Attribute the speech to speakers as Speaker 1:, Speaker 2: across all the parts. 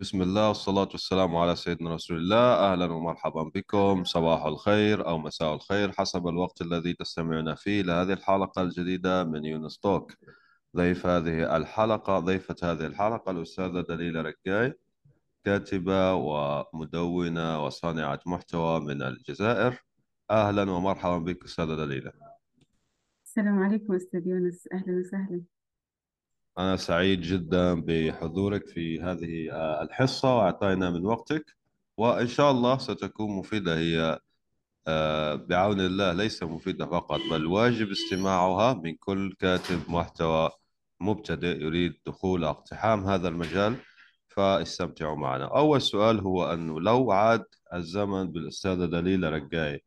Speaker 1: بسم الله والصلاة والسلام على سيدنا رسول الله. أهلا ومرحبا بكم. صباح الخير أو مساء الخير حسب الوقت الذي تستمعون فيه لهذه الحلقة الجديدة من يونس توك. ضيف هذه الحلقة ضيفة هذه الحلقة الأستاذة دليلة ركاي كاتبة ومدونة وصانعة محتوى من الجزائر. أهلا ومرحبا بك أستاذة دليلة.
Speaker 2: السلام عليكم أستاذ يونس. أهلا وسهلا.
Speaker 1: أنا سعيد جدا بحضورك في هذه آه، الحصة وأعطينا من وقتك وإن شاء الله ستكون مفيدة هي آه، بعون الله ليس مفيدة فقط بل واجب استماعها من كل كاتب محتوى مبتدئ يريد دخول اقتحام هذا المجال فاستمتعوا معنا. أول سؤال هو أنه لو عاد الزمن بالأستاذة دليلة رجاي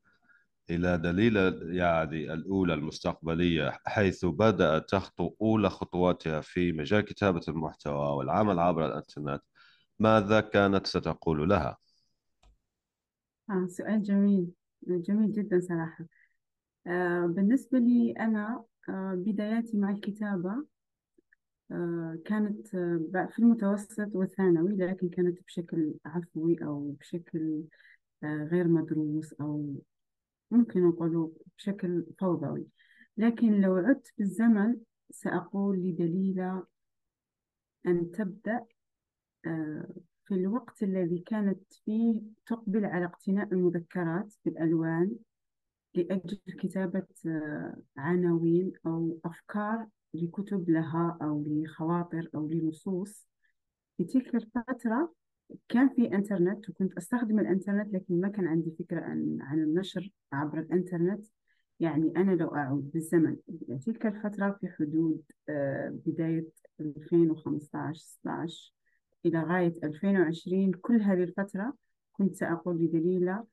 Speaker 1: إلى دليل يعني الأولى المستقبلية حيث بدأت تخطو أولى خطواتها في مجال كتابة المحتوى والعمل عبر الإنترنت ماذا كانت ستقول لها؟
Speaker 2: آه سؤال جميل جميل جدا صراحة آه بالنسبة لي أنا آه بداياتي مع الكتابة آه كانت آه في المتوسط والثانوي لكن كانت بشكل عفوي أو بشكل آه غير مدروس أو ممكن نقول بشكل فوضوي. لكن لو عدت بالزمن سأقول لدليلة أن تبدأ آه، في الوقت الذي كانت فيه تقبل على اقتناء المذكرات بالألوان لأجل كتابة آه، عناوين أو أفكار لكتب لها أو لخواطر أو لنصوص. في تلك الفترة كان في إنترنت وكنت أستخدم الإنترنت لكن ما كان عندي فكرة عن, عن النشر عبر الإنترنت. يعني أنا لو أعود بالزمن تلك الفترة في حدود آه، بداية 2015 16 إلى غاية 2020 كل هذه الفترة كنت سأقول لدليلة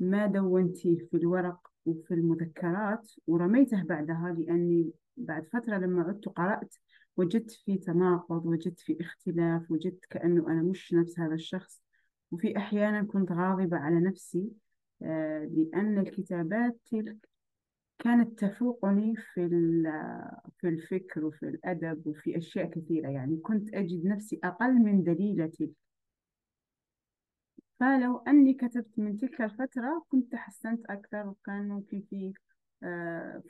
Speaker 2: ما دونتيه في الورق وفي المذكرات ورميته بعدها لأني بعد فترة لما عدت قرأت وجدت في تناقض وجدت في اختلاف وجدت كأنه أنا مش نفس هذا الشخص. وفي أحيانا كنت غاضبة على نفسي آه، لأن الكتابات تلك كانت تفوقني في في الفكر وفي الأدب وفي أشياء كثيرة. يعني كنت أجد نفسي أقل من دليلتي. فلو أني كتبت من تلك الفترة كنت تحسنت أكثر وكان ممكن في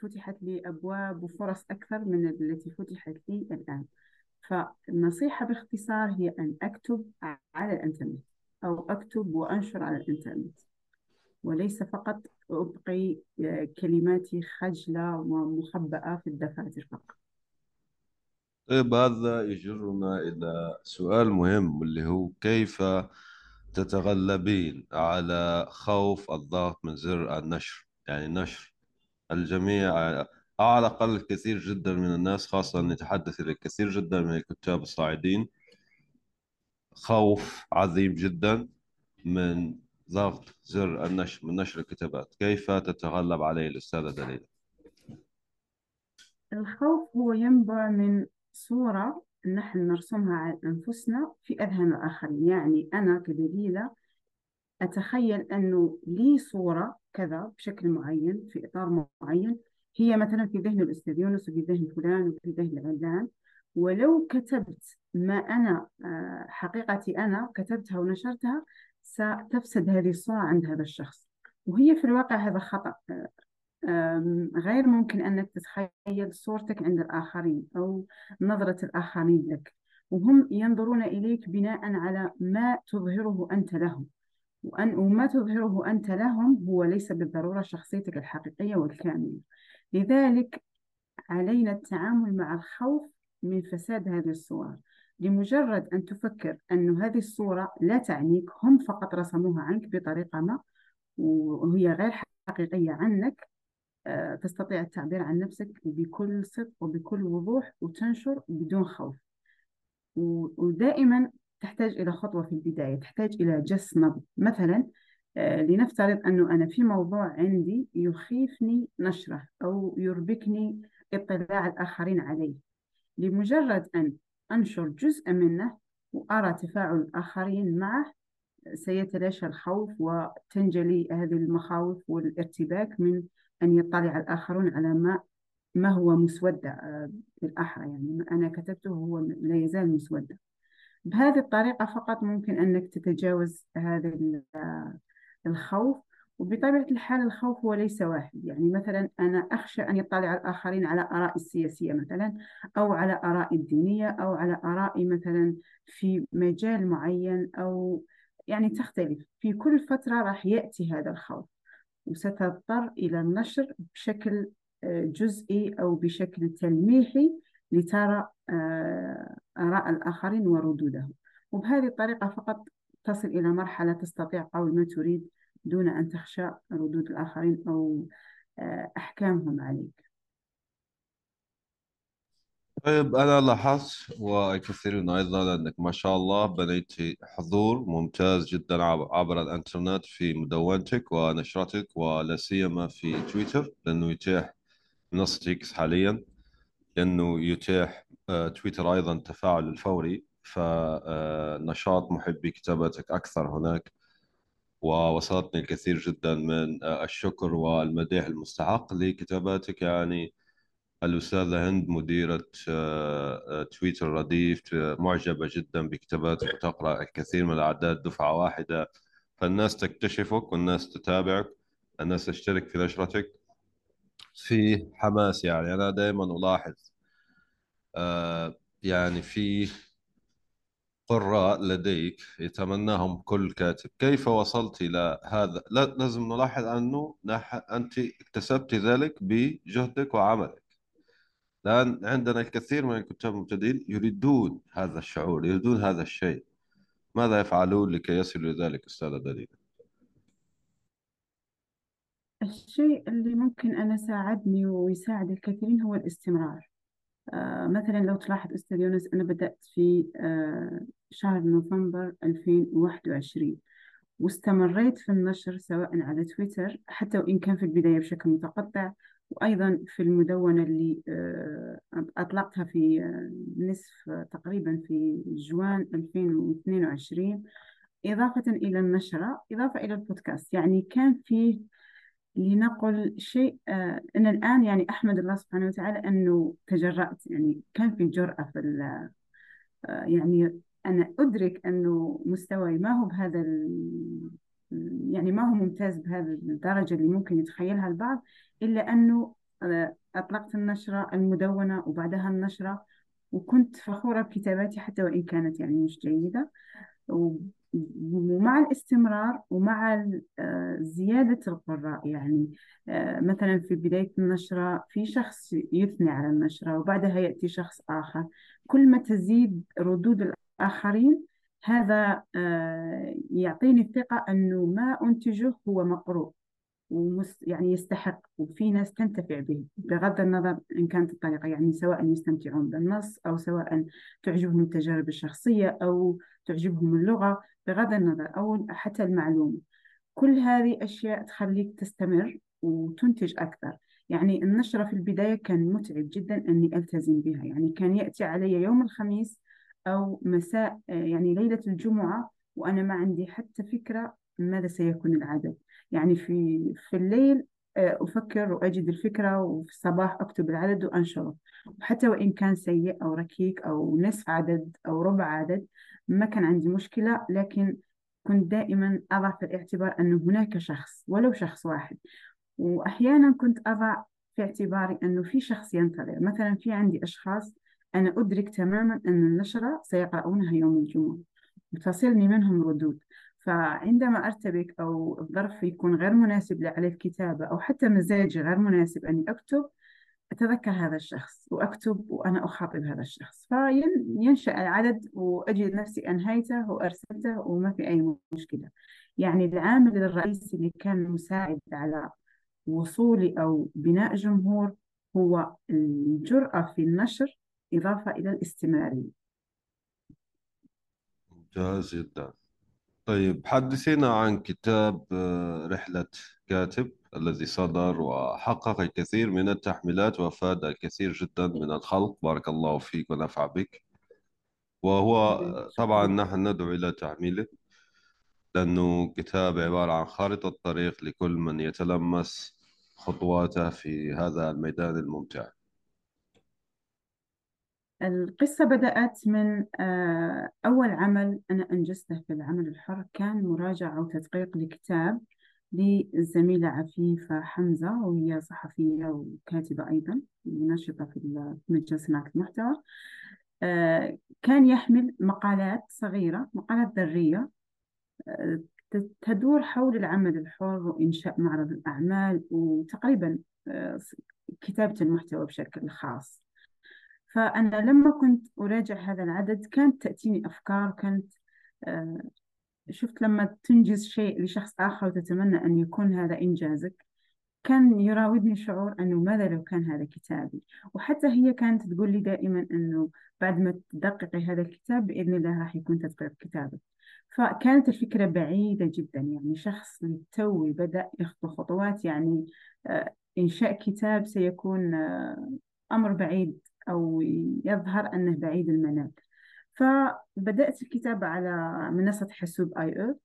Speaker 2: فتحت لي أبواب وفرص أكثر من التي فتحت لي الآن. فالنصيحة باختصار هي أن أكتب على الإنترنت أو أكتب وأنشر على الإنترنت. وليس فقط أبقي آه، كلماتي خجلة ومخبأة في الدفاتر فقط.
Speaker 1: طيب هذا يجرنا إلى سؤال مهم واللي هو كيف تتغلبين على خوف الضغط من زر النشر؟ يعني نشر الجميع على الأقل الكثير جدا من الناس خاصة نتحدث إلى الكثير جدا من الكتاب الصاعدين. خوف عظيم جدا من ضغط زر النشر من نشر الكتابات. كيف تتغلب عليه الأستاذة دليل؟
Speaker 2: الخوف هو ينبع من صورة نحن نرسمها على أنفسنا في أذهان الآخرين. يعني أنا كدليلة أتخيل أنه لي صورة كذا بشكل معين في إطار معين هي مثلا في ذهن الأستاذ يونس وفي ذهن فلان وفي ذهن علان. ولو كتبت ما أنا آه، حقيقتي أنا كتبتها ونشرتها ستفسد هذه الصورة عند هذا الشخص. وهي في الواقع هذا خطأ. غير ممكن أنك تتخيل صورتك عند الآخرين أو نظرة الآخرين لك. وهم ينظرون إليك بناء على ما تظهره أنت لهم. وأن وما تظهره أنت لهم هو ليس بالضرورة شخصيتك الحقيقية والكاملة. لذلك علينا التعامل مع الخوف من فساد هذه الصور. لمجرد أن تفكر أن هذه الصورة لا تعنيك هم فقط رسموها عنك بطريقة ما وهي غير حقيقية عنك آه، تستطيع التعبير عن نفسك بكل صدق وبكل وضوح وتنشر بدون خوف. ودائما تحتاج إلى خطوة في البداية تحتاج إلى جس نبض مثلا آه، لنفترض أنه أنا في موضوع عندي يخيفني نشرة أو يربكني اطلاع الآخرين عليه. لمجرد أن أنشر جزء منه وأرى تفاعل الآخرين معه سيتلاشى الخوف وتنجلي هذه المخاوف والارتباك من أن يطلع الآخرون على ما ما هو مسودة آه، بالأحرى يعني ما أنا كتبته هو لا يزال مسودة. بهذه الطريقة فقط ممكن أنك تتجاوز هذا ال- الخوف وبطبيعة الحال الخوف هو ليس واحد. يعني مثلا أنا أخشى أن يطلع الآخرين على آرائي السياسية مثلا أو على آرائي الدينية أو على آرائي مثلا في مجال معين أو يعني تختلف. في كل فترة راح يأتي هذا الخوف وستضطر إلى النشر بشكل آه، جزئي أو بشكل تلميحي لترى آه، آراء الآخرين وردودهم. وبهذه الطريقة فقط تصل إلى مرحلة تستطيع قول ما تريد دون أن تخشى ردود الآخرين أو آه، أحكامهم عليك.
Speaker 1: طيب أنا لاحظت والكثيرون أيضا أنك ما شاء الله بنيت حضور ممتاز جدا عب- عبر الإنترنت في مدونتك ونشرتك ولا سيما في تويتر لأنه يتيح منصة حاليا. لأنه يتيح آه، تويتر أيضا التفاعل الفوري فنشاط محبي كتاباتك أكثر هناك ووصلتني الكثير جدا من آه، الشكر والمديح المستحق لكتاباتك. يعني الأستاذة هند مديرة آه، آه، تويتر رديف آه، معجبة جدا بكتاباتك وتقرأ الكثير من الأعداد دفعة واحدة. فالناس تكتشفك والناس تتابعك الناس تشترك في نشرتك. في حماس يعني. أنا دائما ألاحظ آه، يعني في قراء لديك يتمناهم كل كاتب. كيف وصلت إلى هذا؟ لا لازم نلاحظ أنه نح... أنت اكتسبت ذلك بجهدك وعملك. الآن عندنا الكثير من الكتاب المبتدئين يريدون هذا الشعور يريدون هذا الشيء. ماذا يفعلون لكي يصلوا إلى ذلك أستاذة دليل؟
Speaker 2: الشيء اللي ممكن أنا ساعدني ويساعد الكثيرين هو الاستمرار. آه، مثلا لو تلاحظ أستاذ يونس أنا بدأت في آه، شهر نوفمبر 2021 واستمريت في النشر سواء على تويتر حتى وإن كان في البداية بشكل متقطع وأيضا في المدونة اللي آه، أطلقتها في نصف تقريبا في جوان 2022 إضافة إلى النشرة إضافة إلى البودكاست. يعني كان فيه لنقل شيء آه أنا الآن يعني أحمد الله سبحانه وتعالى أنه تجرأت يعني كان في جرأة في آه يعني أنا أدرك أنه مستواي ما هو بهذا يعني ما هو ممتاز بهذا الدرجة اللي ممكن يتخيلها البعض إلا أنه آه أطلقت النشرة المدونة وبعدها النشرة وكنت فخورة بكتاباتي حتى وإن كانت يعني مش جيدة ومع الاستمرار ومع آه، زيادة القراء يعني آه، مثلا في بداية النشرة في شخص يثني على النشرة وبعدها يأتي شخص آخر. كل ما تزيد ردود الآخرين هذا آه، يعطيني الثقة أنه ما أنتجه هو مقروء يعني يستحق وفي ناس تنتفع به بغض النظر إن كانت الطريقة يعني سواء يستمتعون بالنص أو سواء تعجبهم التجارب الشخصية أو تعجبهم اللغة بغض النظر أو حتى المعلومة. كل هذه أشياء تخليك تستمر وتنتج أكثر. يعني النشرة في البداية كان متعب جدا أني ألتزم بها. يعني كان يأتي علي يوم الخميس أو مساء يعني ليلة الجمعة وأنا ما عندي حتى فكرة ماذا سيكون العدد. يعني في في الليل آه، أفكر وأجد الفكرة وفي الصباح أكتب العدد وأنشره. وحتى وإن كان سيء أو ركيك أو نصف عدد أو ربع عدد ما كان عندي مشكلة لكن كنت دائما أضع في الاعتبار أن هناك شخص ولو شخص واحد. وأحيانا كنت أضع في اعتباري أنه في شخص ينتظر. مثلا في عندي أشخاص أنا أدرك تماما أن النشرة سيقرؤونها يوم الجمعة. وتصلني منهم ردود. فعندما أرتبك أو الظرف يكون غير مناسب لي على الكتابة أو حتى مزاجي غير مناسب أني أكتب أتذكر هذا الشخص وأكتب وأنا أخاطب هذا الشخص. فينشأ العدد وأجد نفسي أنهيته وأرسلته وما في أي مشكلة. يعني العامل الرئيسي اللي كان مساعد على وصولي أو بناء جمهور هو الجرأة في النشر إضافة إلى الاستمرارية.
Speaker 1: ممتاز جدا. طيب حدثينا عن كتاب آه، رحلة كاتب. الذي صدر وحقق الكثير من التحميلات وأفاد الكثير جدا من الخلق. بارك الله فيك ونفع بك. وهو طبعا نحن ندعو إلى تعميله لأنه كتاب عبارة عن خارطة طريق لكل من يتلمس خطواته في هذا الميدان الممتع.
Speaker 2: القصة بدأت من آه، أول عمل أنا أنجزته في العمل الحر كان مراجعة وتدقيق لكتاب للزميلة عفيفة حمزة وهي صحفية وكاتبة أيضا ناشطة في مجال صناعة المحتوى. آه، كان يحمل مقالات صغيرة مقالات ذرية آه، تدور حول العمل الحر وإنشاء معرض الأعمال وتقريبا كتابة المحتوى بشكل خاص. فأنا لما كنت أراجع هذا العدد كانت تأتيني أفكار كانت آه، شفت لما تنجز شيء لشخص آخر وتتمنى أن يكون هذا إنجازك كان يراودني شعور أنه ماذا لو كان هذا كتابي؟ وحتى هي كانت تقول لي دائما أنه بعد ما تدققي هذا الكتاب بإذن الله راح يكون تدقيق كتابك. فكانت الفكرة بعيدة جدا يعني شخص للتو بدأ يخطو خطوات يعني آه، إنشاء كتاب سيكون آه، أمر بعيد أو يظهر أنه بعيد المنال. فبدأت الكتابة على منصة حاسوب آي أو.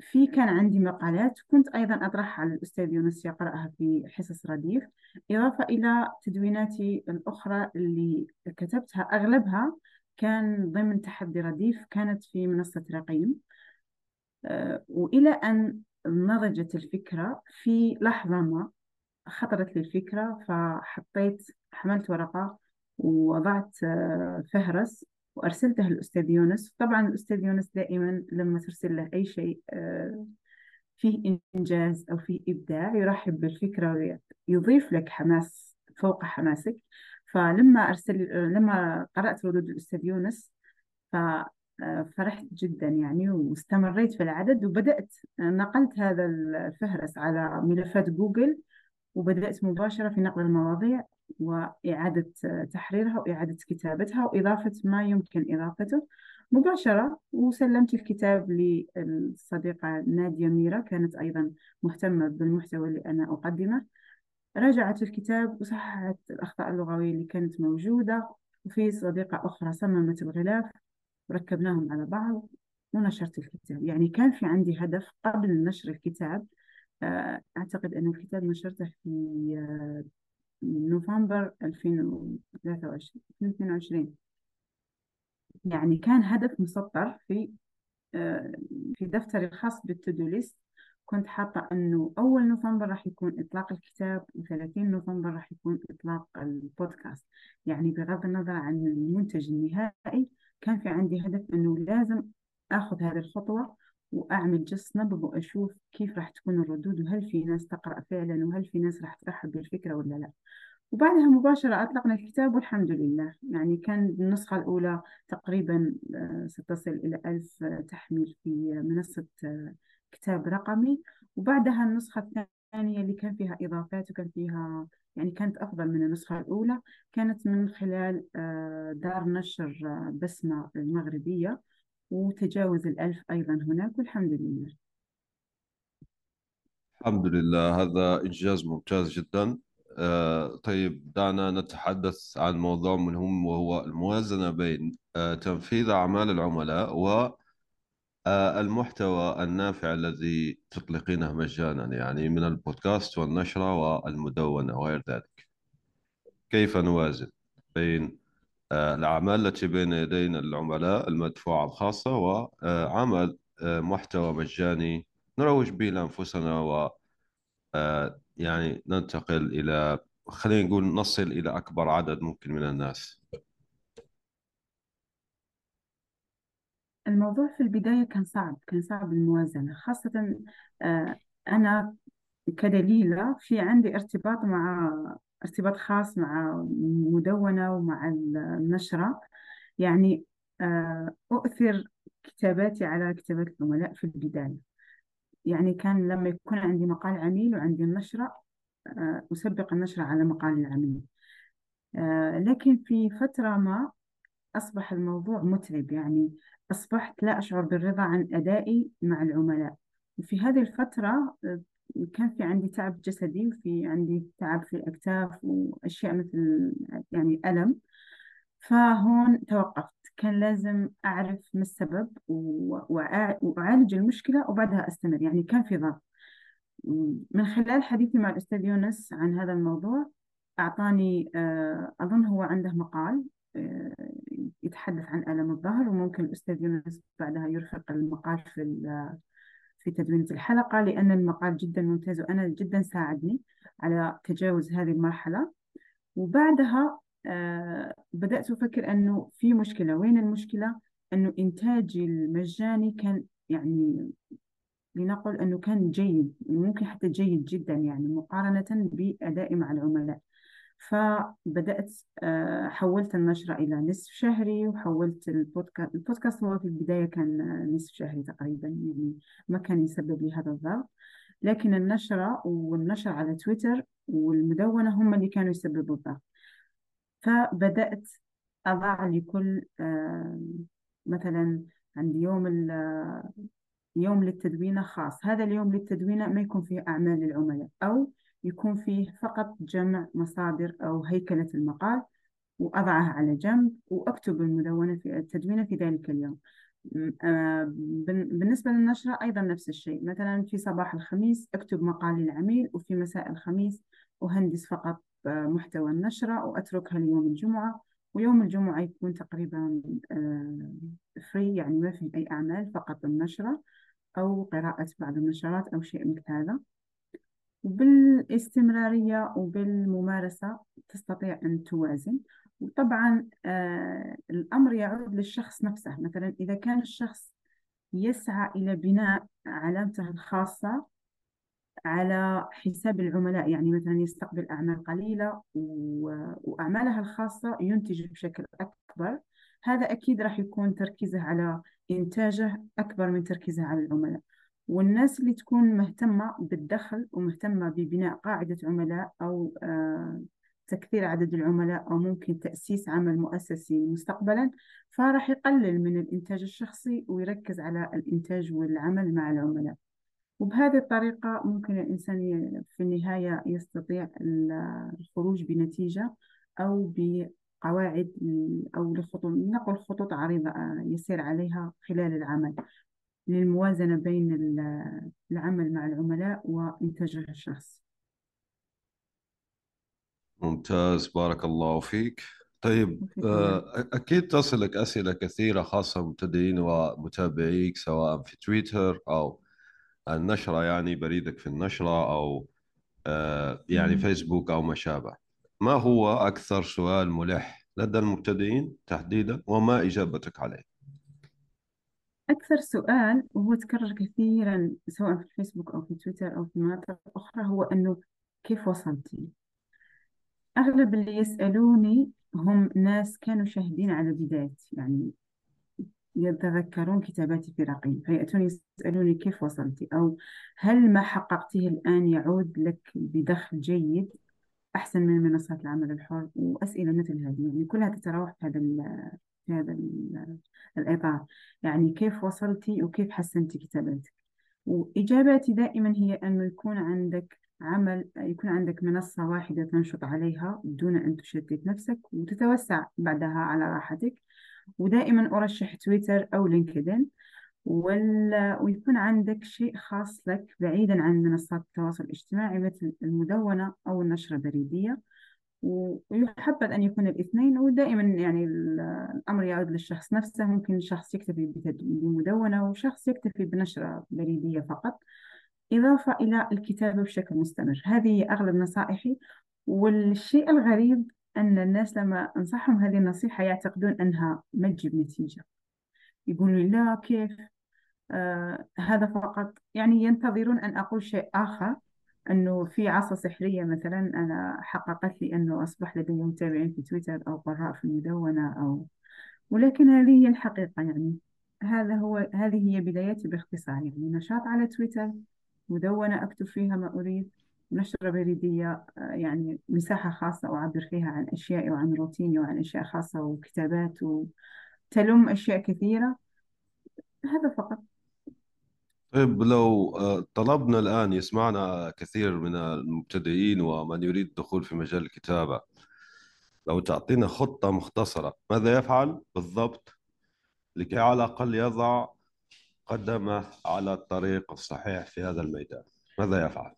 Speaker 2: في كان عندي مقالات كنت أيضا أطرحها على الأستاذ يونس يقرأها في حصص رديف إضافة إلى تدويناتي الأخرى اللي كتبتها. أغلبها كان ضمن تحدي رديف كانت في منصة رقيم. أه وإلى أن نضجت الفكرة في لحظة ما خطرت لي الفكرة فحطيت حملت ورقة ووضعت آه، فهرس وأرسلته للأستاذ يونس. طبعا الأستاذ يونس دائما لما ترسل له أي شيء آه، فيه إنجاز أو فيه إبداع يرحب بالفكرة ويضيف لك حماس فوق حماسك. فلما أرسل لما قرأت ردود الأستاذ يونس فرحت جدا يعني واستمريت في العدد وبدأت نقلت هذا الفهرس على ملفات جوجل وبدأت مباشرة في نقل المواضيع. وإعادة تحريرها وإعادة كتابتها وإضافة ما يمكن إضافته. مباشرة وسلمت الكتاب للصديقة نادية ميرا كانت أيضا مهتمة بالمحتوى اللي أنا أقدمه. راجعت الكتاب وصححت الأخطاء اللغوية اللي كانت موجودة. وفي صديقة أخرى صممت الغلاف وركبناهم على بعض ونشرت الكتاب. يعني كان في عندي هدف قبل نشر الكتاب. آه، أعتقد أن الكتاب نشرته في آه، نوفمبر 2023 يعني كان هدف مسطر في آه، في دفتري الخاص بالتودو ليست. كنت حاطة أنه أول نوفمبر راح يكون إطلاق الكتاب و30 نوفمبر راح يكون إطلاق البودكاست. يعني بغض النظر عن المنتج النهائي كان في عندي هدف أنه لازم أخذ هذه الخطوة وأعمل جس نبض وأشوف كيف راح تكون الردود وهل في ناس تقرأ فعلا وهل في ناس راح ترحب بالفكرة ولا لا. وبعدها مباشرة أطلقنا الكتاب والحمد لله. يعني كان النسخة الأولى تقريبا آه، ستصل إلى ألف تحميل في منصة آه، كتاب رقمي. وبعدها النسخة الثانية اللي كان فيها إضافات وكان فيها يعني كانت أفضل من النسخة الأولى كانت من خلال آه، دار نشر بسمة المغربية. وتجاوز الألف أيضا هناك والحمد لله.
Speaker 1: الحمد لله هذا إنجاز ممتاز جدا. آه طيب دعنا نتحدث عن موضوع مهم وهو الموازنة بين آه تنفيذ أعمال العملاء والمحتوى آه النافع الذي تطلقينه مجانا يعني من البودكاست والنشرة والمدونة وغير ذلك. كيف نوازن بين الأعمال التي بين يدينا العملاء المدفوعة الخاصة وعمل آه، محتوى مجاني نروج به لأنفسنا و آه، يعني ننتقل إلى خلينا نقول نصل إلى أكبر عدد ممكن من الناس.
Speaker 2: الموضوع في البداية كان صعب كان صعب الموازنة خاصة أنا كدليلة في عندي ارتباط مع ارتباط خاص مع مدونة ومع النشرة. يعني آه، أؤثر كتاباتي على كتابات العملاء في البداية. يعني كان لما يكون عندي مقال عميل وعندي النشرة آه، أسبق النشرة على مقال العميل. آه، لكن في فترة ما أصبح الموضوع متعب. يعني أصبحت لا أشعر بالرضا عن أدائي مع العملاء. وفي هذه الفترة كان في عندي تعب جسدي وفي عندي تعب في الأكتاف وأشياء مثل يعني ألم. فهون توقفت. كان لازم أعرف ما السبب وأعالج المشكلة وبعدها أستمر. يعني كان في ضغط. من خلال حديثي مع الأستاذ يونس عن هذا الموضوع أعطاني آه، أظن هو عنده مقال آه، يتحدث عن ألم الظهر وممكن الأستاذ يونس بعدها يرفق المقال في في تدوينة الحلقة لأن المقال جدا ممتاز وأنا جدا ساعدني على تجاوز هذه المرحلة. وبعدها آه بدأت أفكر أنه في مشكلة. وين المشكلة؟ أنه إنتاجي المجاني كان يعني لنقل أنه كان جيد ممكن حتى جيد جدا يعني مقارنة بأدائي مع العملاء. فبدأت آه، حولت النشرة إلى نصف شهري وحولت البودكاست البودكاست هو في البداية كان نصف شهري تقريبا يعني ما كان يسبب لي هذا الضغط لكن النشرة والنشر على تويتر والمدونة هم اللي كانوا يسببوا الضغط فبدأت أضع لكل آه، مثلا عندي يوم يوم للتدوينة خاص. هذا اليوم للتدوينة ما يكون فيه أعمال للعملاء أو يكون فيه فقط جمع مصادر أو هيكلة المقال وأضعها على جنب وأكتب المدونة في التدوينة في ذلك اليوم. آه، بالنسبة للنشرة أيضا نفس الشيء. مثلا في صباح الخميس أكتب مقال للعميل وفي مساء الخميس أهندس فقط آه، محتوى النشرة وأتركها ليوم الجمعة. ويوم الجمعة يكون تقريبا فري آه، يعني ما في أي أعمال فقط النشرة أو قراءة بعض النشرات أو شيء مثل هذا. وبالاستمرارية وبالممارسة تستطيع أن توازن. وطبعا آه الأمر يعود للشخص نفسه. مثلا إذا كان الشخص يسعى إلى بناء علامته الخاصة على حساب العملاء يعني مثلا يستقبل أعمال قليلة وأعمالها الخاصة ينتج بشكل أكبر هذا أكيد راح يكون تركيزه على إنتاجه أكبر من تركيزه على العملاء. والناس اللي تكون مهتمة بالدخل ومهتمة ببناء قاعدة عملاء أو آه تكثير عدد العملاء أو ممكن تأسيس عمل مؤسسي مستقبلا فراح يقلل من الإنتاج الشخصي ويركز على الإنتاج والعمل مع العملاء. وبهذه الطريقة ممكن الإنسان في النهاية يستطيع الخروج بنتيجة أو بقواعد أو لخطوط نقل خطوط عريضة آه، يسير عليها خلال العمل. للموازنة بين العمل مع العملاء وإنتاجه الشخصي
Speaker 1: ممتاز بارك الله فيك. طيب آه، أكيد تصلك أسئلة كثيرة خاصة مبتدئين ومتابعيك سواء في تويتر أو النشرة يعني بريدك في النشرة أو آه، يعني فيسبوك أو ما شابه. ما هو أكثر سؤال ملح لدى المبتدئين تحديدا وما إجابتك عليه؟
Speaker 2: أكثر سؤال وهو تكرر كثيرا سواء في الفيسبوك أو في تويتر أو في مناطق أخرى هو أنه كيف وصلتي؟ أغلب اللي يسألوني هم ناس كانوا شاهدين على بدايتي يعني يتذكرون كتاباتي في رقيم فيأتون يسألوني كيف وصلتي أو هل ما حققته الآن يعود لك بدخل جيد أحسن من منصات العمل الحر وأسئلة مثل هذه يعني كلها تتراوح في هذا هذا الإطار يعني كيف وصلتي وكيف حسنتي كتاباتك؟ وإجاباتي دائما هي أنه يكون عندك عمل يكون عندك منصة واحدة تنشط عليها دون أن تشتت نفسك وتتوسع بعدها على راحتك. ودائما أرشح تويتر أو لينكدين. وال... ويكون عندك شيء خاص لك بعيدا عن منصات التواصل الاجتماعي مثل المدونة أو النشرة البريدية. ويحبذ أن يكون الاثنين ودائما يعني الأمر يعود للشخص نفسه. ممكن شخص يكتفي بمدونة وشخص يكتفي بنشرة بريدية فقط إضافة إلى الكتابة بشكل مستمر. هذه أغلب نصائحي. والشيء الغريب أن الناس لما أنصحهم هذه النصيحة يعتقدون أنها ما تجيب نتيجة. يقولوا لي لا كيف؟ آه هذا فقط. يعني ينتظرون أن أقول شيء آخر. أنه في عصا سحرية مثلا أنا حققت لي أنه أصبح لدي متابعين في تويتر أو قراء في المدونة أو ولكن هذه هي الحقيقة يعني. هذا هو هذه هي بدايتي باختصار يعني. نشاط على تويتر مدونة أكتب فيها ما أريد نشرة بريدية يعني مساحة خاصة أعبر فيها عن أشيائي وعن روتيني وعن أشياء خاصة وكتابات وتلم أشياء كثيرة. هذا فقط.
Speaker 1: طيب لو آه، طلبنا الآن يسمعنا كثير من المبتدئين ومن يريد الدخول في مجال الكتابة لو تعطينا خطة مختصرة ماذا يفعل بالضبط؟ لكي على الأقل يضع قدمه على الطريق الصحيح في هذا الميدان ماذا يفعل؟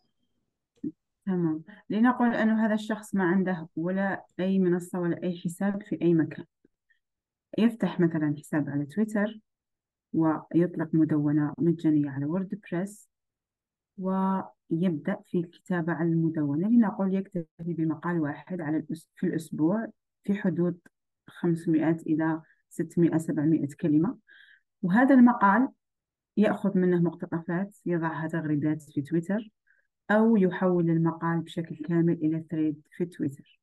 Speaker 2: تمام. لنقل أنه هذا الشخص ما عنده ولا أي منصة ولا أي حساب في أي مكان. يفتح مثلا حساب على تويتر. ويطلق مدونة مجانية على ووردبريس ويبدأ في الكتابة على المدونة. لنقول يكتفي بمقال واحد على الأس... في الأسبوع في حدود 500 إلى 600 700 كلمة. وهذا المقال يأخذ منه مقتطفات يضعها تغريدات في تويتر أو يحول المقال بشكل كامل إلى ثريد في تويتر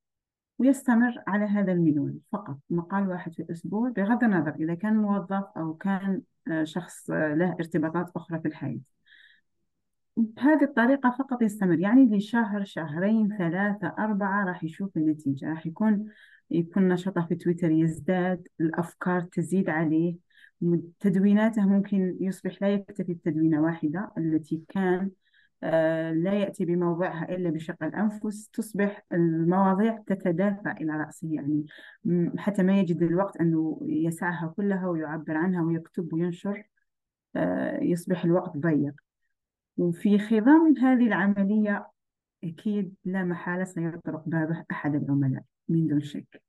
Speaker 2: ويستمر على هذا المنوال. فقط مقال واحد في الأسبوع بغض النظر إذا كان موظف أو كان شخص له ارتباطات أخرى في الحياة. بهذه الطريقة فقط يستمر يعني لشهر شهرين ثلاثة أربعة راح يشوف النتيجة راح يكون يكون نشاطه في تويتر يزداد الأفكار تزيد عليه تدويناته ممكن يصبح لا يكتفي بتدوينة واحدة التي كان لا يأتي بموضعها إلا بشق الأنفس تصبح المواضيع تتدافع إلى رأسه. يعني حتى ما يجد الوقت أنه يسعها كلها ويعبر عنها ويكتب وينشر آه، يصبح الوقت ضيق. وفي خضم هذه العملية أكيد لا محالة سيطرق بابه أحد العملاء من دون شك.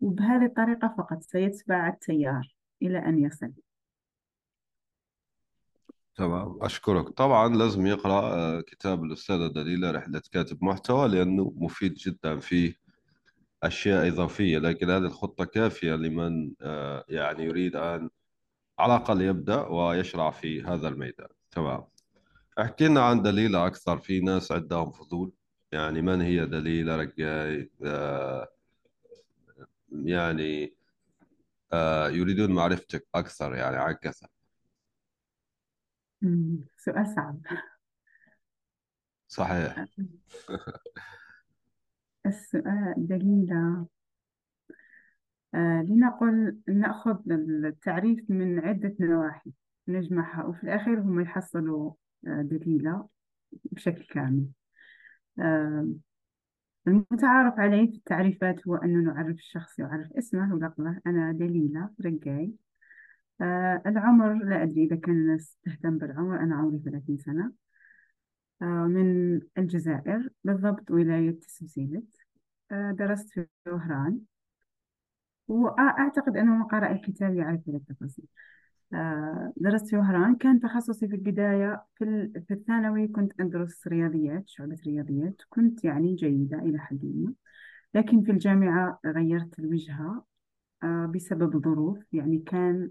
Speaker 2: وبهذه الطريقة فقط سيتبع التيار إلى أن يصل.
Speaker 1: تمام. أشكرك. طبعا لازم يقرأ آه، كتاب الأستاذة دليلة رحلة كاتب محتوى لأنه مفيد جدا فيه أشياء إضافية لكن هذه الخطة كافية لمن آه، يعني يريد أن على الأقل يبدأ ويشرع في هذا الميدان. تمام. احكي لنا عن دليلة أكثر. في ناس عندهم فضول. يعني من هي دليلة؟ رجاي آه، يعني يريدون معرفتك أكثر يعني عن
Speaker 2: سؤال صعب.
Speaker 1: صحيح.
Speaker 2: السؤال دليلة آه لنقل نأخذ التعريف من عدة نواحي نجمعها وفي الأخير هم يحصلوا آه دليلة بشكل كامل. آه المتعارف عليه في التعريفات هو أنه نعرف الشخص يعرف اسمه ولقبه أنا دليلة رجاي آه العمر لا أدري إذا كان الناس تهتم بالعمر أنا عمري 30 سنة. آه من الجزائر بالضبط ولاية سوسيلت آه درست في وهران. وأعتقد أنه قرأ الكتاب يعرف هذه التفاصيل. آه درست في وهران. كان تخصصي في البداية في, في الثانوي كنت أدرس رياضيات شعبة رياضيات. كنت يعني جيدة إلى حد ما. لكن في الجامعة غيرت الوجهة آه بسبب ظروف. يعني كان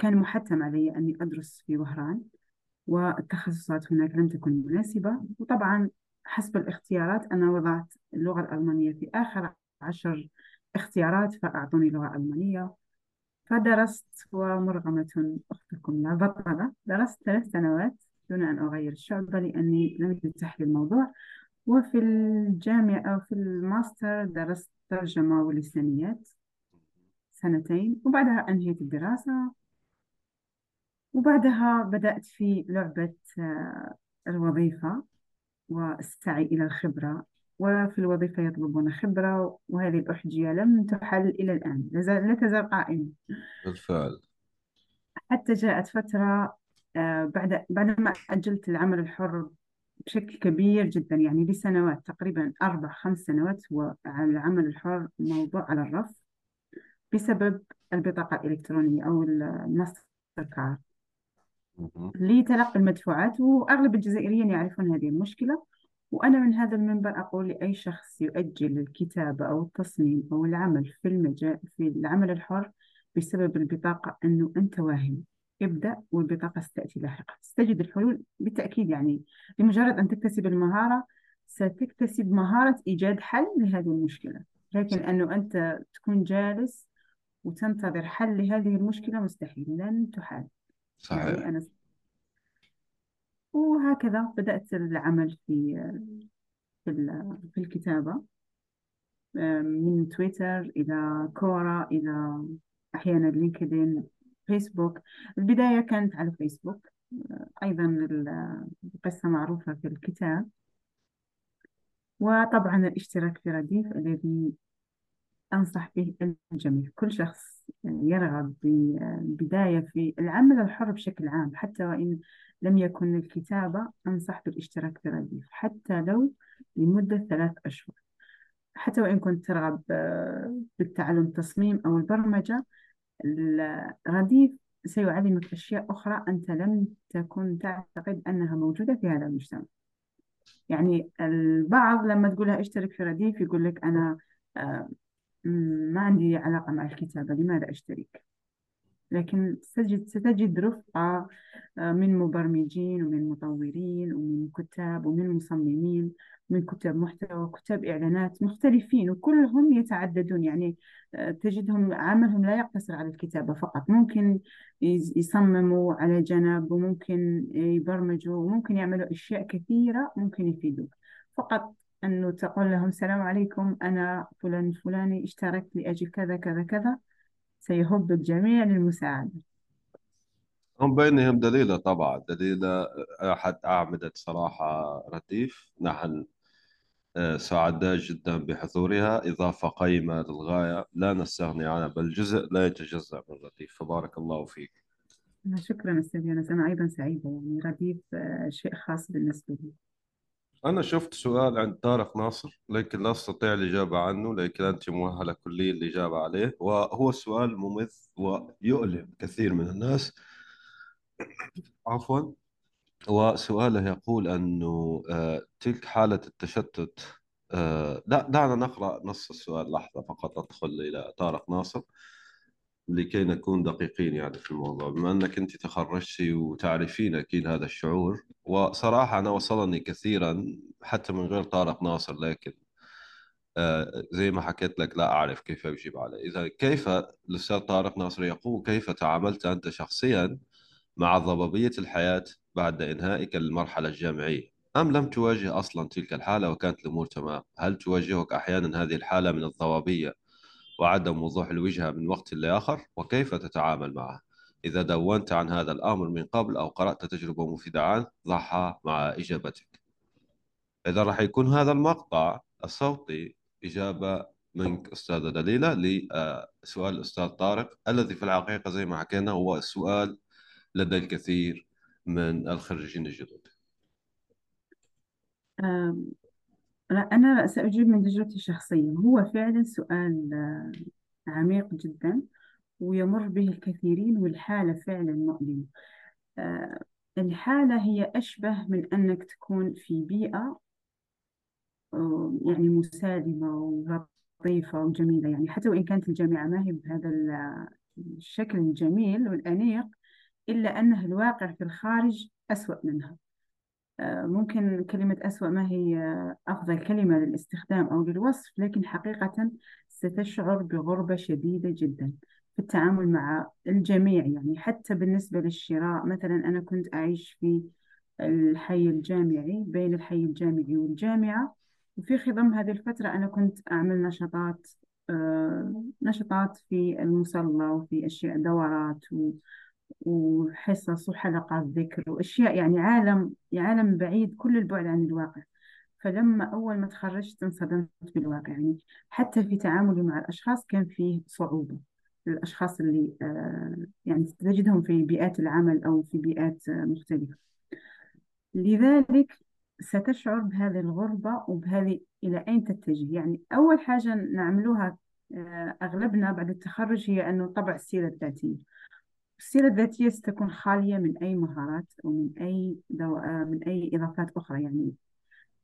Speaker 2: كان محتم علي أني أدرس في وهران والتخصصات هناك لم تكن مناسبة. وطبعا حسب الاختيارات أنا وضعت اللغة الألمانية في آخر عشر اختيارات فأعطوني لغة ألمانية. فدرست ومرغمة أختكم لا بطلة. درست ثلاث سنوات دون أن أغير الشعبة لأني لم يتح لي الموضوع. وفي الجامعة في الماستر درست ترجمة ولسانيات سنتين وبعدها أنهيت الدراسة. وبعدها بدأت في لعبة آه، الوظيفة والسعي إلى الخبرة. وفي الوظيفة يطلبون خبرة وهذه الأحجية لم تحل إلى الآن لا تزال قائمة.
Speaker 1: بالفعل.
Speaker 2: حتى جاءت فترة آه، بعد بعدما أجلت العمل الحر بشكل كبير جدا يعني لسنوات تقريبا أربع خمس سنوات هو العمل الحر موضوع على الرف بسبب البطاقة الإلكترونية أو الماستر كارد. لتلقي المدفوعات وأغلب الجزائريين يعرفون هذه المشكلة. وأنا من هذا المنبر أقول لأي شخص يؤجل الكتابة أو التصميم أو العمل في المجال في العمل الحر بسبب البطاقة أنه أنت واهم ابدأ والبطاقة ستأتي لاحقا. ستجد الحلول بالتأكيد يعني. بمجرد أن تكتسب المهارة ستكتسب مهارة إيجاد حل لهذه المشكلة. لكن أنه أنت تكون جالس وتنتظر حل لهذه المشكلة مستحيل. لن تحال
Speaker 1: صحيح يعني أنا
Speaker 2: وهكذا بدأت العمل في في في الكتابة. من تويتر إلى كورا إلى أحيانا لينكدين فيسبوك. البداية كانت على فيسبوك. أيضا القصة معروفة في الكتاب. وطبعا الاشتراك في رديف الذي أنصح به الجميع. كل شخص يرغب ببداية في العمل الحر بشكل عام حتى وإن لم يكن الكتابة أنصح بالاشتراك في رديف حتى لو لمدة ثلاث أشهر. حتى وإن كنت ترغب آه، بالتعلم التصميم أو البرمجة الرديف سيعلمك أشياء أخرى أنت لم تكن تعتقد أنها موجودة في هذا المجتمع. يعني البعض لما تقول له اشترك في رديف يقول لك أنا آه، ما عندي علاقة مع الكتابة لماذا أشترك؟ لكن ستجد, ستجد رفقة آه، من مبرمجين ومن مطورين ومن كتاب ومن مصممين من كتاب محتوى كتاب إعلانات مختلفين وكلهم يتعددون. يعني آه، تجدهم عملهم لا يقتصر على الكتابة فقط. ممكن يصمموا على جنب وممكن يبرمجوا وممكن يعملوا أشياء كثيرة ممكن يفيدوك. فقط أنه تقول لهم السلام عليكم أنا فلان الفلاني اشتركت لأجل كذا كذا كذا. سيهب الجميع للمساعدة.
Speaker 1: هم بينهم دليلة طبعا دليلة أحد أعمدة صراحة رديف. نحن آه، سعداء جدا بحضورها. إضافة قيمة للغاية. لا نستغني عنها بل جزء لا يتجزأ من رديف. فبارك الله فيك.
Speaker 2: شكرا أستاذ يونس. أنا أيضا سعيدة يعني رديف آه، شيء خاص بالنسبة لي.
Speaker 1: أنا شفت سؤال عند طارق ناصر لكن لا أستطيع الإجابة عنه لكن أنت مؤهلة كليا الإجابة عليه. وهو سؤال ممث ويؤلم كثير من الناس. عفوا. وسؤاله يقول أنه آه، تلك حالة التشتت آه، لا دعنا نقرأ نص السؤال لحظة فقط أدخل إلى طارق ناصر. لكي نكون دقيقين يعني في الموضوع. بما أنك أنت تخرجتي وتعرفين أكيد هذا الشعور وصراحة أنا وصلني كثيرا حتى من غير طارق ناصر لكن آه، زي ما حكيت لك لا أعرف كيف أجيب عليه إذا كيف الأستاذ طارق ناصر يقول كيف تعاملت أنت شخصيا مع ضبابية الحياة بعد إنهائك المرحلة الجامعية؟ أم لم تواجه أصلا تلك الحالة وكانت الأمور تمام؟ هل تواجهك أحيانا هذه الحالة من الضبابية وعدم وضوح الوجهة من وقت لآخر وكيف تتعامل معه؟ إذا دونت عن هذا الأمر من قبل أو قرأت تجربة مفيدة عنه ضعها مع إجابتك. إذا راح يكون هذا المقطع الصوتي إجابة منك أستاذة دليلة لسؤال الأستاذ طارق الذي في الحقيقة زي ما حكينا هو سؤال لدى الكثير من الخريجين الجدد.
Speaker 2: أنا سأجيب من تجربتي الشخصية. هو فعلا سؤال آه، عميق جدا ويمر به الكثيرين والحالة فعلا مؤلمة. آه، الحالة هي أشبه من أنك تكون في بيئة آه، يعني مسالمة ولطيفة وجميلة. يعني حتى وإن كانت الجامعة ما هي بهذا الشكل الجميل والأنيق إلا أنه الواقع في الخارج أسوأ منها. ممكن كلمة أسوأ ما هي أفضل كلمة للاستخدام أو للوصف لكن حقيقة ستشعر بغربة شديدة جدا في التعامل مع الجميع. يعني حتى بالنسبة للشراء مثلا أنا كنت أعيش في الحي الجامعي بين الحي الجامعي والجامعة وفي خضم هذه الفترة أنا كنت أعمل نشاطات آه، نشاطات في المصلى وفي أشياء دورات وحصص وحلقات ذكر وأشياء يعني عالم عالم بعيد كل البعد عن الواقع. فلما أول ما تخرجت انصدمت بالواقع يعني حتى في تعاملي مع الأشخاص كان فيه صعوبة. الأشخاص اللي آه، يعني تجدهم في بيئات العمل أو في بيئات آه، مختلفة. لذلك ستشعر بهذه الغربة وبهذه إلى أين تتجه. يعني أول حاجة نعملوها آه، أغلبنا بعد التخرج هي أنه طبع السيرة الذاتية. السيرة الذاتية ستكون خالية من أي مهارات أو من أي دو... آه، من أي إضافات أخرى. يعني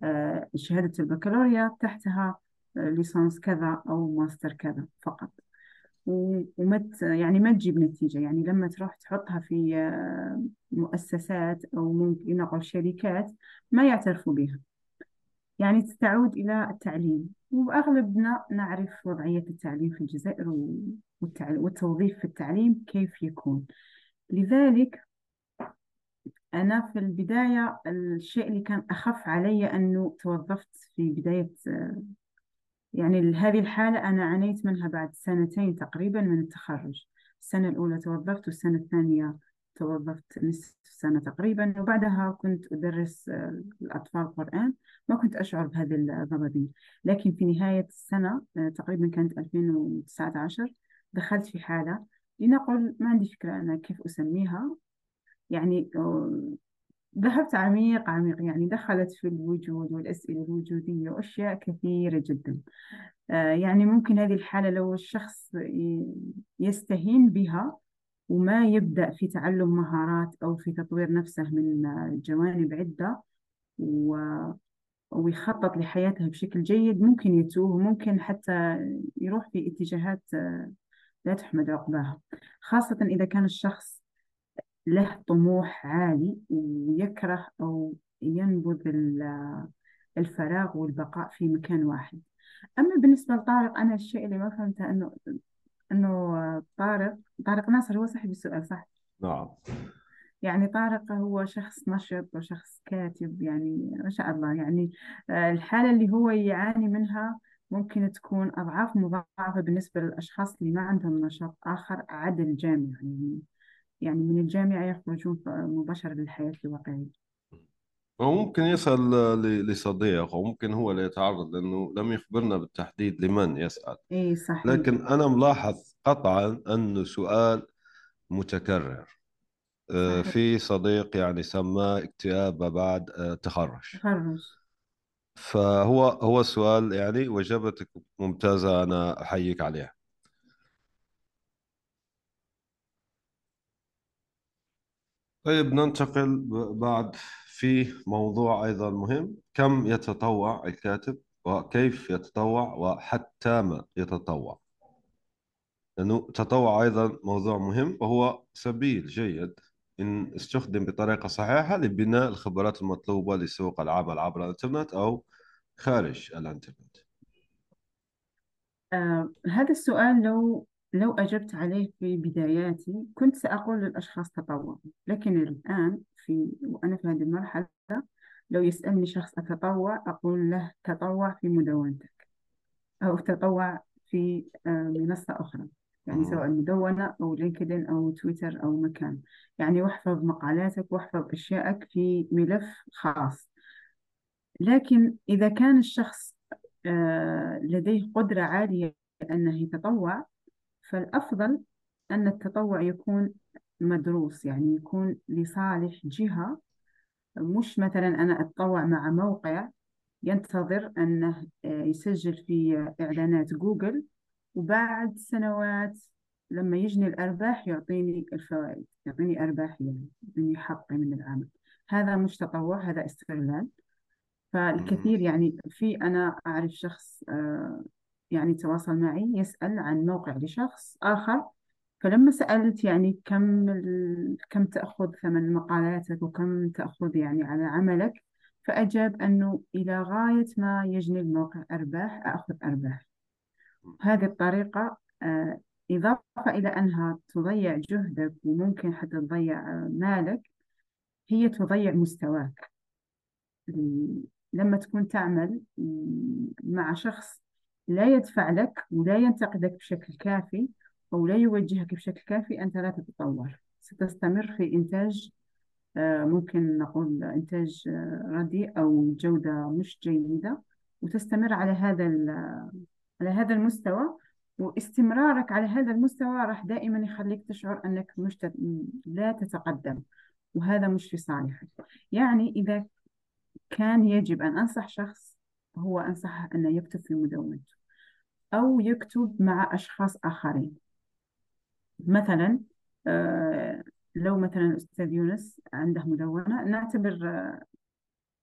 Speaker 2: آه، شهادة البكالوريا تحتها آه، ليسانس كذا أو ماستر كذا فقط. وما يعني ما تجيب نتيجة. يعني لما تروح تحطها في مؤسسات أو ممكن نقول شركات ما يعترفوا بها. يعني تعود إلى التعليم. وأغلبنا نعرف وضعية التعليم في الجزائر والتوظيف في التعليم كيف يكون. لذلك أنا في البداية الشيء اللي كان أخف علي أنه توظفت في بداية يعني هذه الحالة أنا عانيت منها بعد سنتين تقريبا من التخرج. السنة الأولى توظفت والسنة الثانية توظفت نصف سنة تقريبا وبعدها كنت أدرس آه، الأطفال القرآن ما كنت أشعر بهذه الضبابية لكن في نهاية السنة آه، تقريبا كانت 2019 دخلت في حالة لنقل ما عندي فكرة أنا كيف أسميها. يعني آه، ذهبت عميق عميق يعني دخلت في الوجود والأسئلة الوجودية وأشياء كثيرة جدا. آه، يعني ممكن هذه الحالة لو الشخص يستهين بها وما يبدأ في تعلم مهارات أو في تطوير نفسه من جوانب عدة و- ويخطط لحياته بشكل جيد ممكن يتوه وممكن حتى يروح في اتجاهات آه، لا تحمد عقباها خاصة إذا كان الشخص له طموح عالي ويكره أو ينبذ ال- الفراغ والبقاء في مكان واحد أما بالنسبة لطارق أنا الشيء اللي ما فهمته أنه أنه طارق طارق ناصر هو صاحب السؤال صح؟
Speaker 1: نعم
Speaker 2: يعني طارق هو شخص نشط وشخص كاتب يعني ما شاء الله يعني آه، الحالة اللي هو يعاني منها ممكن تكون أضعاف مضاعفة بالنسبة للأشخاص اللي ما عندهم نشاط آخر عدا الجامعة يعني يعني من الجامعة يخرجون مباشرة للحياة الواقعية.
Speaker 1: هو ممكن يسأل لصديق أو ممكن هو اللي يتعرض لأنه لم يخبرنا بالتحديد لمن يسأل.
Speaker 2: إيه صحيح.
Speaker 1: لكن أنا ملاحظ قطعا أنه سؤال متكرر. آه،
Speaker 2: صحيح.
Speaker 1: في صديق يعني سماه اكتئاب بعد آه، تخرج.
Speaker 2: تخرج.
Speaker 1: فهو هو السؤال يعني وإجابتك ممتازة أنا أحييك عليها. طيب ننتقل بعد في موضوع أيضا مهم. كم يتطوع الكاتب؟ وكيف يتطوع؟ وحتى ما يتطوع. لأنه التطوع أيضا موضوع مهم وهو سبيل جيد. إن استخدم بطريقة صحيحة لبناء الخبرات المطلوبة لسوق العمل عبر الإنترنت أو خارج الإنترنت.
Speaker 2: آه هذا السؤال لو لو أجبت عليه في بداياتي كنت سأقول للأشخاص تطوعوا. لكن الآن في وأنا في هذه المرحلة لو يسألني شخص أتطوع أقول له تطوع في مدونتك أو تطوع في آه منصة أخرى. يعني سواء. مدونة أو لينكدين أو تويتر أو مكان. يعني واحفظ مقالاتك واحفظ أشيائك في ملف خاص. لكن إذا كان الشخص آه لديه قدرة عالية أنه يتطوع فالأفضل أن التطوع يكون مدروس يعني يكون لصالح جهة. مش مثلا أنا أتطوع مع موقع ينتظر أنه آه، يسجل في إعلانات جوجل وبعد سنوات لما يجني الأرباح يعطيني الفوائد يعطيني أرباح يعني يعطيني حقي من العمل. هذا مش تطوع هذا استغلال. فالكثير يعني في أنا أعرف شخص آه، يعني تواصل معي يسأل عن موقع لشخص آخر فلما سألت يعني كم ال... كم تأخذ ثمن مقالاتك وكم تأخذ يعني على عملك فأجاب أنه إلى غاية ما يجني الموقع أرباح أخذ أرباح. هذه الطريقة آه، إضافة إلى أنها تضيع جهدك وممكن حتى تضيع آه، مالك هي تضيع مستواك. لما تكون تعمل مع شخص لا يدفع لك ولا ينتقدك بشكل كافي أو لا يوجهك بشكل كافي أنت لا تتطور. ستستمر في إنتاج آه، ممكن نقول إنتاج رديء أو جودة مش جيدة وتستمر على هذا على هذا المستوى واستمرارك على هذا المستوى راح دائما يخليك تشعر أنك مش تت- لا تتقدم وهذا مش في صالحك. يعني إذا كان يجب أن أنصح شخص هو أنصحه أنه يكتب في مدونته أو يكتب مع أشخاص آخرين. مثلا آه، لو مثلا الأستاذ يونس عنده مدونة نعتبر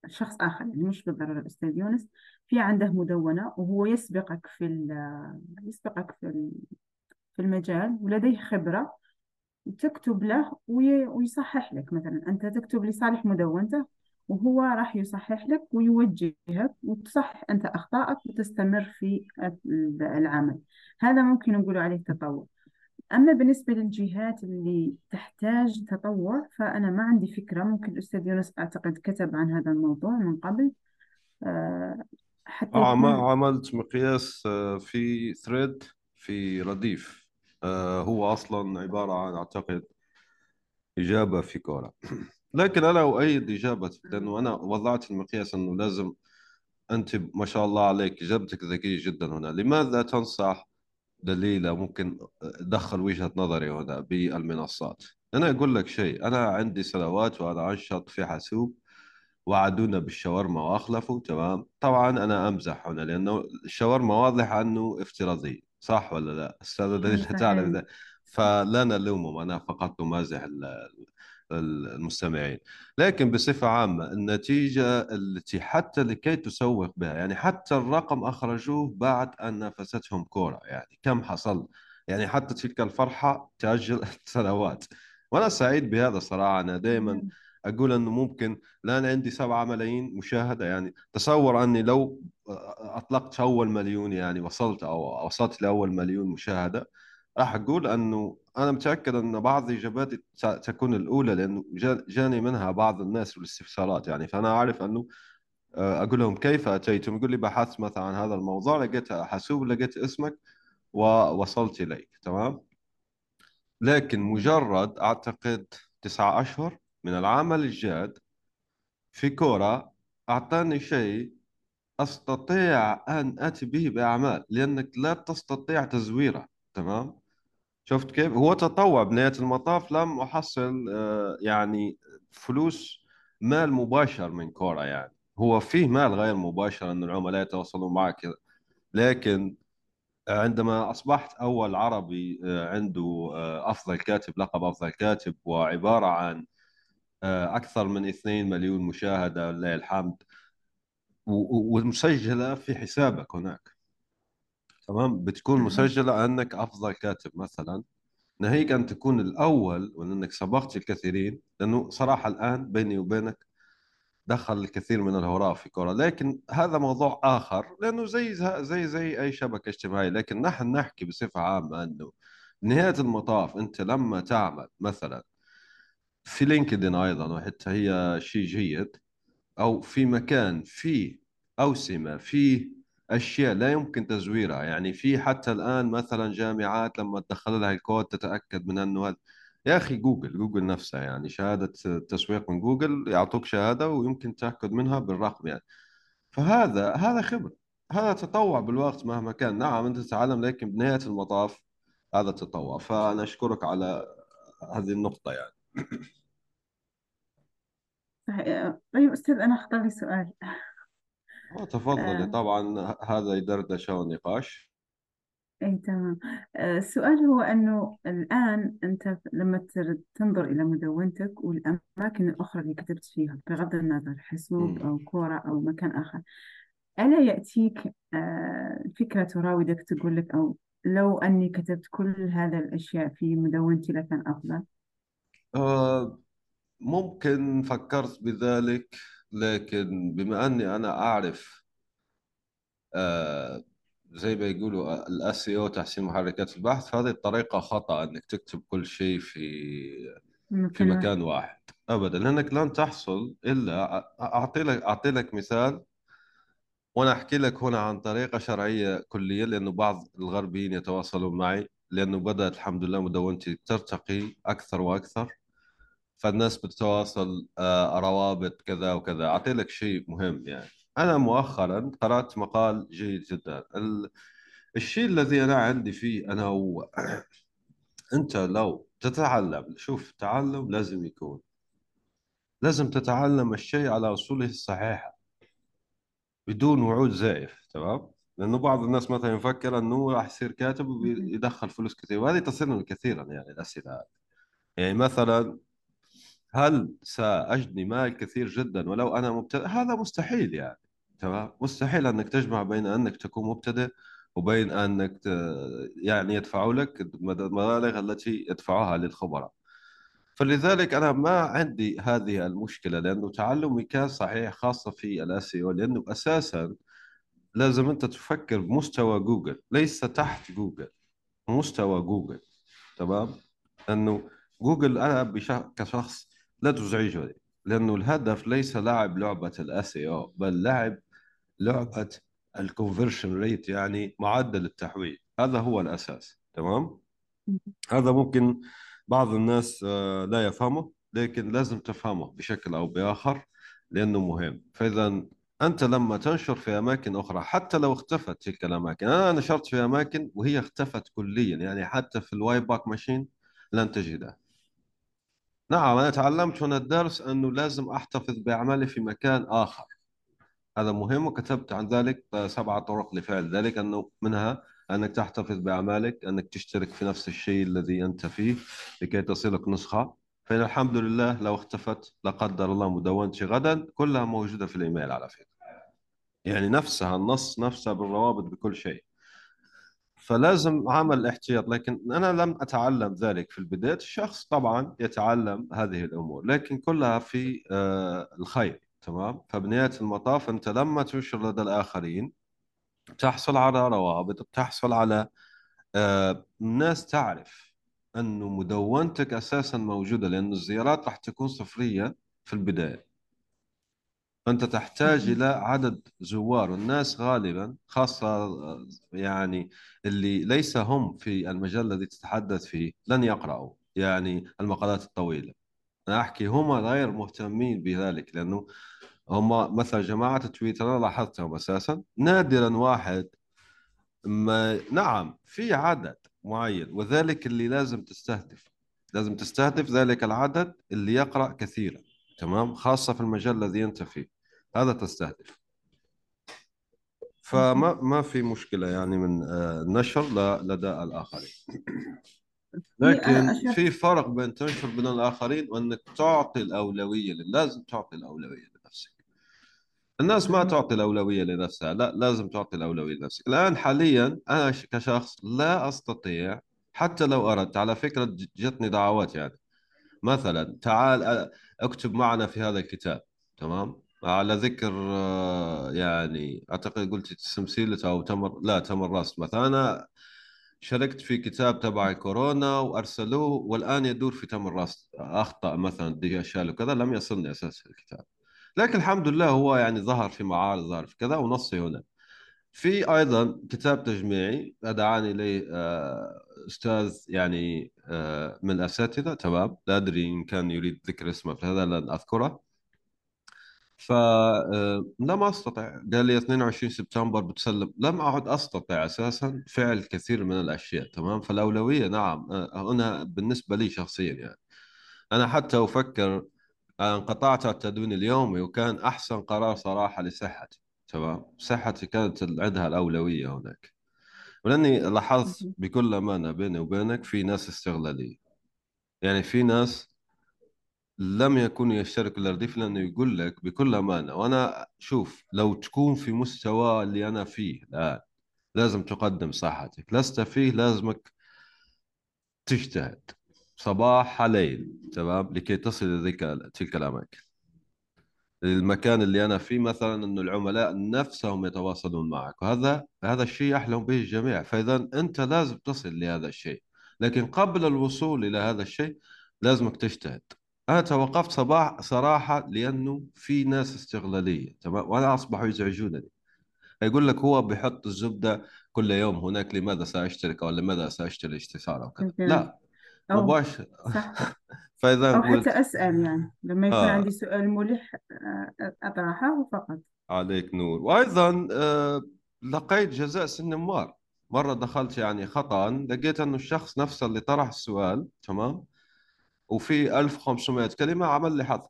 Speaker 2: شخص آخر يعني مش بالضرورة الأستاذ يونس. في عنده مدونة وهو يسبقك في يسبقك في في المجال ولديه خبرة تكتب له وي- ويصحح لك. مثلا أنت تكتب لصالح مدونته وهو راح يصحح لك ويوجهك وتصحح أنت أخطائك وتستمر في العمل. هذا ممكن نقول عليه تطور أما بالنسبة للجهات اللي تحتاج تطور فأنا ما عندي فكرة. ممكن الأستاذ يونس أعتقد كتب عن هذا الموضوع من قبل. آه، حتى
Speaker 1: عم-
Speaker 2: يكون
Speaker 1: عملت مقياس آه، في ثريد في رديف. آه، هو أصلا عبارة عن أعتقد إجابة في كورة. لكن أنا أؤيد إجابتك لأنه أنا وضعت المقياس أنه لازم أنت ما شاء الله عليك إجابتك ذكية جدا هنا. لماذا تنصح دليلة ممكن أدخل وجهة نظري هنا بالمنصات. أنا أقول لك شيء أنا عندي سنوات وأنا أنشط في حاسوب وعدونا بالشاورما وأخلفوا تمام؟ طبعا أنا أمزح هنا لأنه الشاورما واضح أنه افتراضي صح ولا لا؟ أستاذ دليل تعرف فلا نلومهم أنا فقط أمازح المستمعين. لكن بصفة عامة النتيجة التي حتى لكي تسوق بها يعني حتى الرقم أخرجوه بعد أن نافستهم كورة يعني كم حصل؟ يعني حتى تلك الفرحة تأجل سنوات. وأنا سعيد بهذا صراحة. أنا دائما أقول أنه ممكن الآن عندي سبعة ملايين مشاهدة يعني تصور أني لو أطلقت أول مليون يعني وصلت أو وصلت لأول مليون مشاهدة راح أقول أنه أنا متأكد أن بعض إجاباتي تكون الأولى لأنه جاني منها بعض الناس والاستفسارات يعني. فأنا أعرف أنه آه، أقول لهم كيف أتيتم يقول لي بحثت مثلا عن هذا الموضوع لقيت حاسوب لقيت اسمك ووصلت إليك. تمام؟ لكن مجرد أعتقد تسعة أشهر من العمل الجاد في كورة أعطاني شيء أستطيع أن أتي به بأعمال لأنك لا تستطيع تزويره. تمام؟ شفت كيف؟ هو تطوع بنهاية المطاف لم أحصل آه، يعني فلوس مال مباشر من كورة يعني. هو فيه مال غير مباشر أن العملاء يتواصلون معك. لكن عندما أصبحت أول عربي آه، عنده آه، أفضل كاتب لقب أفضل كاتب وعبارة عن أكثر من 2 مليون مشاهدة لله الحمد ومسجلة في حسابك هناك. تمام؟ بتكون
Speaker 2: صحيح
Speaker 1: مسجلة أنك أفضل كاتب مثلا. ناهيك أن تكون الأول وأنك سبقت الكثيرين لأنه صراحة الآن بيني وبينك دخل الكثير من الهراء في كرة لكن هذا موضوع آخر لأنه زي زي زي أي شبكة اجتماعية. لكن نحن نحكي بصفة عامة أنه نهاية المطاف أنت لما تعمل مثلا في لينكدين أيضا وحتى هي شيء جيد أو في مكان فيه أوسمة فيه أشياء لا يمكن تزويرها. يعني في حتى الآن مثلا جامعات لما تدخل لها الكود تتأكد من أنه هذا. يا أخي جوجل جوجل نفسها يعني شهادة تسويق من جوجل يعطوك شهادة ويمكن تأكد منها بالرقم يعني. فهذا هذا خبرة هذا تطوع بالوقت مهما كان. نعم أنت تتعلم لكن بنهاية المطاف هذا تطوع. فأنا أشكرك على هذه النقطة يعني.
Speaker 2: طيب أستاذ أنا أختار لي سؤال.
Speaker 1: تفضلي.
Speaker 2: آه،
Speaker 1: طبعا هذا يدردشة ونقاش
Speaker 2: أي تمام. آه، السؤال هو أنه الآن أنت لما تر- تنظر إلى مدونتك والأماكن الأخرى اللي كتبت فيها بغض النظر حاسوب
Speaker 1: مم.
Speaker 2: أو كورة أو مكان آخر ألا يأتيك آه، فكرة تراودك تقول لك أو لو أني كتبت كل هذه الأشياء في مدونتي لكان أفضل؟
Speaker 1: آه ممكن فكرت بذلك. لكن بما أني أنا أعرف آه زي ما يقولوا الاس أو تحسين محركات البحث فهذه الطريقة خطأ أنك تكتب كل شيء في
Speaker 2: في مكان واحد.
Speaker 1: أبدا لأنك لن تحصل إلا أعطي لك أعطي لك مثال وأنا أحكي لك هنا عن طريقة شرعية كلية لأنه بعض الغربيين يتواصلون معي لأنه بدأت الحمد لله مدونتي ترتقي أكثر وأكثر. فالناس بتتواصل آه، روابط كذا وكذا. أعطي لك شيء مهم يعني. أنا مؤخرا قرأت مقال جيد جدا. ال- الشيء الذي أنا عندي فيه أنا هو أنت لو تتعلم شوف تعلم لازم يكون. لازم تتعلم الشيء على أصوله الصحيحة بدون وعود زائف تمام؟ لأنه بعض الناس مثلا يفكر أنه راح يصير كاتب ويدخل فلوس كثير. وهذه تصير كثيرا يعني الأسئلة هذه. يعني مثلا هل سأجني مال كثير جدا ولو أنا مبتدئ؟ هذا مستحيل يعني تمام؟ مستحيل أنك تجمع بين أنك تكون مبتدئ وبين أنك ت... يعني يدفعوا لك المبالغ التي يدفعوها للخبراء. فلذلك أنا ما عندي هذه المشكلة لأنه تعلمي كان صحيح خاصة في ال SEO لأنه أساسا لازم أنت تفكر بمستوى جوجل ليس تحت جوجل مستوى جوجل تمام؟ انه جوجل أنا بش... لا تزعجني لأنه الهدف ليس لعب لعبة ال SEO بل لعب لعبة ال conversion rate يعني معدل التحويل. هذا هو الأساس تمام؟ هذا ممكن بعض الناس آه، لا يفهمه لكن لازم تفهمه بشكل أو بآخر لأنه مهم. فإذا أنت لما تنشر في أماكن أخرى حتى لو اختفت تلك الأماكن أنا نشرت في أماكن وهي اختفت كليا يعني حتى في ال Wayback Machine لن تجدها. نعم أنا تعلمت هنا الدرس أنه لازم أحتفظ بأعمالي في مكان آخر. هذا مهم وكتبت عن ذلك سبعة طرق لفعل ذلك أنه منها أنك تحتفظ بأعمالك أنك تشترك في نفس الشيء الذي أنت فيه لكي تصلك نسخة. فإن الحمد لله لو اختفت لا قدر الله مدونتي غدا كلها موجودة في الإيميل على فكرة. يعني نفسها النص نفسها بالروابط بكل شيء. فلازم عمل احتياط لكن أنا لم أتعلم ذلك في البداية. الشخص طبعا يتعلم هذه الأمور لكن كلها في آه، الخير تمام؟ فبنهاية المطاف أنت لما تنشر لدى الآخرين تحصل على روابط بتحصل على آه، ناس تعرف أنه مدونتك أساسا موجودة لأن الزيارات راح تكون صفرية في البداية. فأنت تحتاج إلى عدد زوار. والناس غالبا خاصة آه، يعني اللي ليس هم في المجال الذي تتحدث فيه لن يقرأوا يعني المقالات الطويلة. أنا أحكي هم غير مهتمين بذلك لأنه هم مثلا جماعة تويتر أنا لاحظتهم أساسا نادرا واحد ما نعم في عدد معين وذلك اللي لازم تستهدف. لازم تستهدف ذلك العدد اللي يقرأ كثيرا تمام؟ خاصة في المجال الذي أنت فيه. هذا تستهدف. فما ما في مشكلة يعني من آه، النشر لدى الآخرين.
Speaker 2: في أنا
Speaker 1: لكن في فرق بين تنشر بين الآخرين وأنك تعطي الأولوية لازم تعطي الأولوية لنفسك. الناس ما تعطي الأولوية لنفسها لا لازم تعطي الأولوية لنفسك. الآن حاليا أنا ش- كشخص لا أستطيع حتى لو أردت على فكرة ج- جتني دعوات يعني. مثلا تعال اكتب معنا في هذا الكتاب تمام؟ على ذكر آه، يعني أعتقد قلت سمسيلة أو تمر لا تمر راس مثلا. شاركت في كتاب تبع كورونا وأرسلوه والآن يدور في تمر راس أخطأ مثلا أشياء وكذا لم يصلني أساس الكتاب. لكن الحمد لله هو يعني ظهر في معارض ظهر في كذا ونصي هنا. في أيضا كتاب تجميعي دعاني اليه آه، أستاذ يعني آه، من الأساتذة تمام؟ لا أدري إن كان يريد ذكر اسمه فهذا لن أذكره. فلم أستطع. قال لي 22 سبتمبر بتسلم. لم أعد استطيع أساسا فعل كثير من الأشياء تمام؟ فالأولوية نعم آه، هنا بالنسبة لي شخصيا يعني. أنا حتى أفكر انقطعت التدوين اليومي وكان أحسن قرار صراحة لصحتي تمام؟ صحتي كانت عندها الأولوية هناك. ولأني لاحظت بكل أمانة بيني وبينك في ناس استغلالية. يعني في ناس لم يكونوا يشتركوا الرديف لأنه يقول لك بكل أمانة وأنا شوف لو تكون في مستوى اللي أنا فيه الآن لازم تقدم صحتك لست فيه لازمك تجتهد. صباح ليل تمام؟ لكي تصل ذيك- تلك الأماكن. المكان اللي أنا فيه مثلا انه العملاء نفسهم يتواصلون معك وهذا هذا الشيء يحلم به الجميع فاذا أنت لازم تصل لهذا الشيء. لكن قبل الوصول إلى هذا الشيء لازمك تجتهد. أنا توقفت صباح صراحة لأنه في ناس استغلالية تمام؟ وأنا أصبحوا يزعجونني. يقول لك هو بيحط الزبدة كل يوم هناك لماذا سأشترك أو لماذا سأشتري استثاره وكذا؟
Speaker 2: مثلا
Speaker 1: لا
Speaker 2: أو
Speaker 1: مباشر فإذا
Speaker 2: أو حتى أسأل يعني لما يكون عندي
Speaker 1: آه
Speaker 2: سؤال ملح آه، أطرحه فقط
Speaker 1: عليك نور. وأيضا آه، لقيت جزاء سنمار مرة دخلت يعني خطأ لقيت أنه الشخص نفسه اللي طرح السؤال تمام؟ وفي 1500 كلمة عمل لي حظر.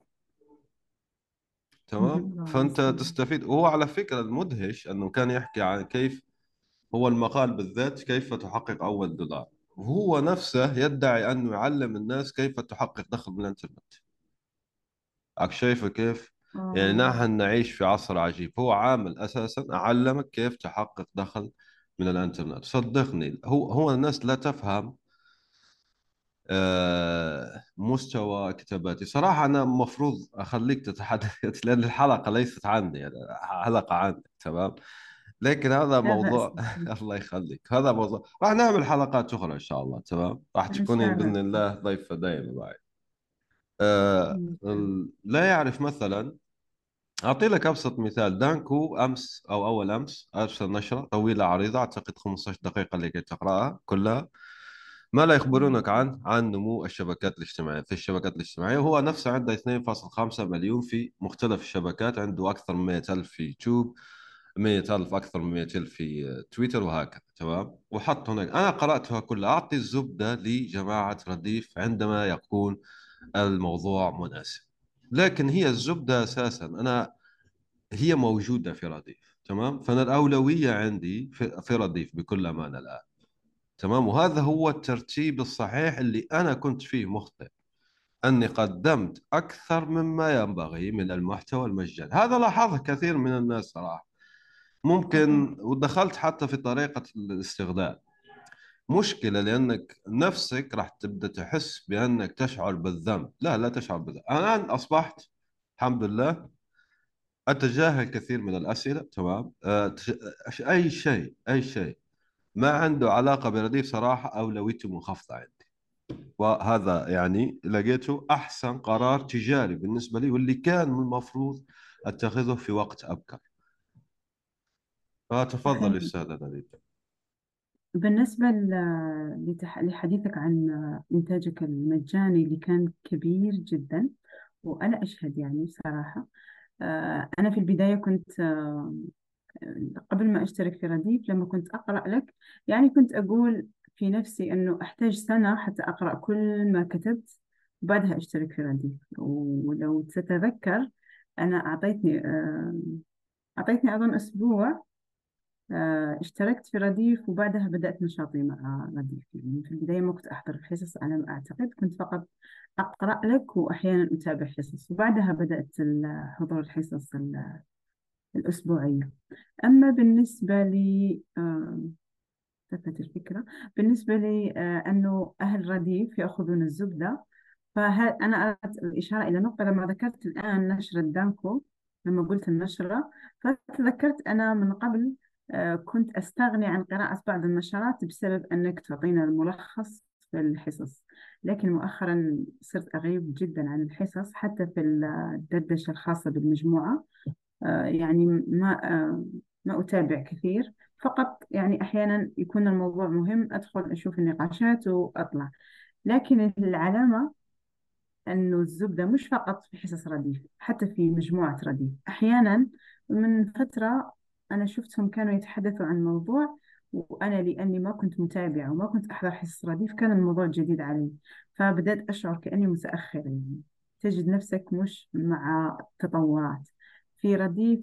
Speaker 1: تمام؟
Speaker 2: المستعان
Speaker 1: تستفيد. وهو على فكرة المدهش أنه كان يحكي عن كيف هو المقال بالذات كيف تحقق أول دولار. وهو نفسه يدعي أنه يعلم الناس كيف تحقق دخل من الإنترنت. عك شايفه كيف؟ يعني
Speaker 2: آه
Speaker 1: نحن نعيش في عصر عجيب. هو عامل أساسا أعلمك كيف تحقق دخل من الإنترنت. صدقني هو هو الناس لا تفهم مستوى كتاباتي. صراحة أنا المفروض أخليك تتحدث لأن الحلقة ليست عني يعني حلقة عنك تمام؟ لكن هذا موضوع الله يخليك. هذا موضوع راح نعمل حلقات أخرى إن شاء الله تمام؟ راح
Speaker 2: إن
Speaker 1: تكوني
Speaker 2: شاء
Speaker 1: بإذن
Speaker 2: الله
Speaker 1: ضيفة دائما معي. آه، لا يعرف مثلا أعطي لك أبسط مثال. دانكو أمس أو أول أمس أرسل نشرة طويلة عريضة أعتقد 15 دقيقة لكي تقرأها كلها. ما لا يخبرونك عن عن نمو الشبكات الاجتماعية في الشبكات الاجتماعية. هو نفسه عنده 2.5 مليون في مختلف الشبكات عنده أكثر من 100 ألف في يوتيوب 100 ألف أكثر من 100 ألف في تويتر وهكذا تمام؟ وحط هناك أنا قرأتها كلها أعطي الزبدة لجماعة رديف عندما يكون الموضوع مناسب. لكن هي الزبدة أساسا أنا هي موجودة في رديف تمام؟ فأنا الأولوية عندي في, في رديف بكل أمانة الآن. تمام؟ وهذا هو الترتيب الصحيح اللي أنا كنت فيه مخطئ أني قدمت أكثر مما ينبغي من المحتوى المجاني. هذا لاحظه كثير من الناس صراحة. ممكن ودخلت حتى في طريقة الاستغلال مشكلة لأنك نفسك راح تبدأ تحس بأنك تشعر بالذنب. لا لا تشعر بالذنب. أنا الآن أصبحت الحمد لله أتجاهل كثير من الأسئلة تمام؟ أه أي شيء أي شيء. ما عنده علاقة برديف صراحة أولويته منخفضة عندي. وهذا يعني لقيته أحسن قرار تجاري بالنسبة لي واللي كان من المفروض أتخذه في وقت أبكر. فتفضل أستاذ نبيل
Speaker 2: بالنسبة لحديثك عن إنتاجك المجاني اللي كان كبير جدا وأنا أشهد يعني بصراحة آه، أنا في البداية كنت آه، قبل ما أشترك في رديف لما كنت أقرأ لك يعني كنت أقول في نفسي أنه أحتاج سنة حتى أقرأ كل ما كتبت وبعدها أشترك في رديف. ولو تتذكر أنا أعطيتني آه، أعطيتني أظن أسبوع آه، اشتركت في رديف وبعدها بدأت نشاطي مع رديف. يعني في البداية ما كنت أحضر الحصص على ما أعتقد كنت فقط أقرأ لك وأحيانا أتابع حصص. وبعدها بدأت حضور الحصص ال- الأسبوعية. أما بالنسبة لي آه، فكرة الفكرة. بالنسبة لي آه، أنه أهل رديف يأخذون الزبدة فأنا أردت الإشارة إلى نقطة لما ذكرت الآن نشرة دامكو لما قلت النشرة فتذكرت أنا من قبل آه، كنت أستغني عن قراءة بعض النشرات بسبب أنك تعطينا الملخص في الحصص. لكن مؤخرا صرت أغيب جدا عن الحصص حتى في الدردشة الخاصة بالمجموعة. يعني ما آه، ما أتابع كثير. فقط يعني أحيانا يكون الموضوع مهم أدخل أشوف النقاشات وأطلع. لكن العلامة أنه الزبدة مش فقط في حصص رديف حتى في مجموعة رديف. أحيانا من فترة أنا شفتهم كانوا يتحدثوا عن موضوع وأنا لأني ما كنت متابعة وما كنت أحضر حصص رديف كان الموضوع جديد علي. فبدأت أشعر كأني متأخرة يعني. تجد نفسك مش مع التطورات في رديف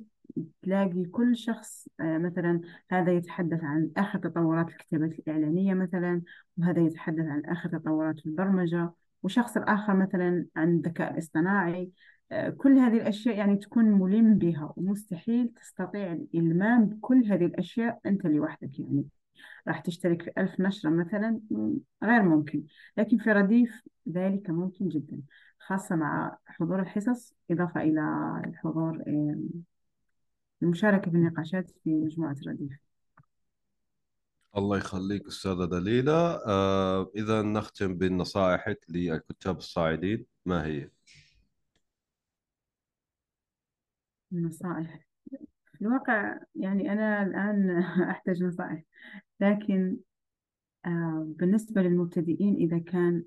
Speaker 2: تلاقي كل شخص آه، مثلا هذا يتحدث عن آخر تطورات الكتابات الإعلانية مثلا وهذا يتحدث عن آخر تطورات البرمجة وشخص الآخر مثلا عن الذكاء الاصطناعي آه، كل هذه الأشياء يعني تكون ملم بها ومستحيل تستطيع الإلمام بكل هذه الأشياء أنت لوحدك يعني. راح تشترك في ألف نشرة مثلا غير ممكن. لكن في رديف ذلك ممكن جدا. خاصة مع حضور الحصص إضافة إلى الحضور المشاركة في النقاشات في مجموعة رديف.
Speaker 1: الله يخليك أستاذة دليلة. آه إذا نختم بنصائحك للكتاب الصاعدين. ما هي؟
Speaker 2: النصائح. في الواقع يعني أنا الآن أحتاج نصائح لكن آه، بالنسبة للمبتدئين إذا كان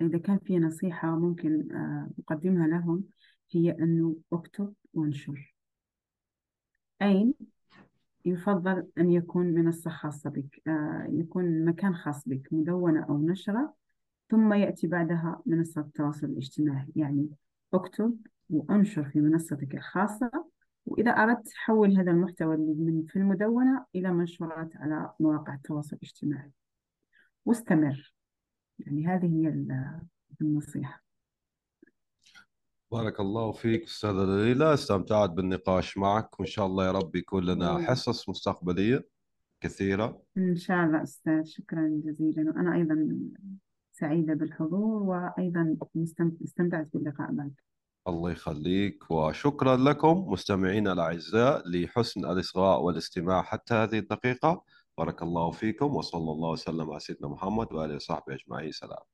Speaker 2: إذا كان في نصيحة ممكن آه، أقدمها لهم هي أنه اكتب وانشر. أين يفضل أن يكون منصة خاصة بك؟ آه، يكون مكان خاص بك مدونة أو نشرة ثم يأتي بعدها منصة التواصل الاجتماعي. يعني اكتب وانشر في منصتك الخاصة وإذا أردت حول هذا المحتوى اللي من في المدونة إلى منشورات على مواقع التواصل الاجتماعي. واستمر. يعني هذه هي ال- النصيحة.
Speaker 1: بارك الله فيك أستاذة دليلة استمتعت بالنقاش معك. وإن شاء الله يا رب يكون لنا حصص مستقبلية كثيرة.
Speaker 2: إن شاء الله أستاذ. شكرا جزيلا. وأنا أيضا سعيدة بالحضور وأيضا مستم- استمتعت باللقاء معك
Speaker 1: الله يخليك. وشكرا لكم مستمعينا الأعزاء لحسن الإصغاء والاستماع حتى هذه الدقيقة. بارك الله فيكم وصلى الله وسلم على سيدنا محمد وآله وصحبه أجمعين. سلام.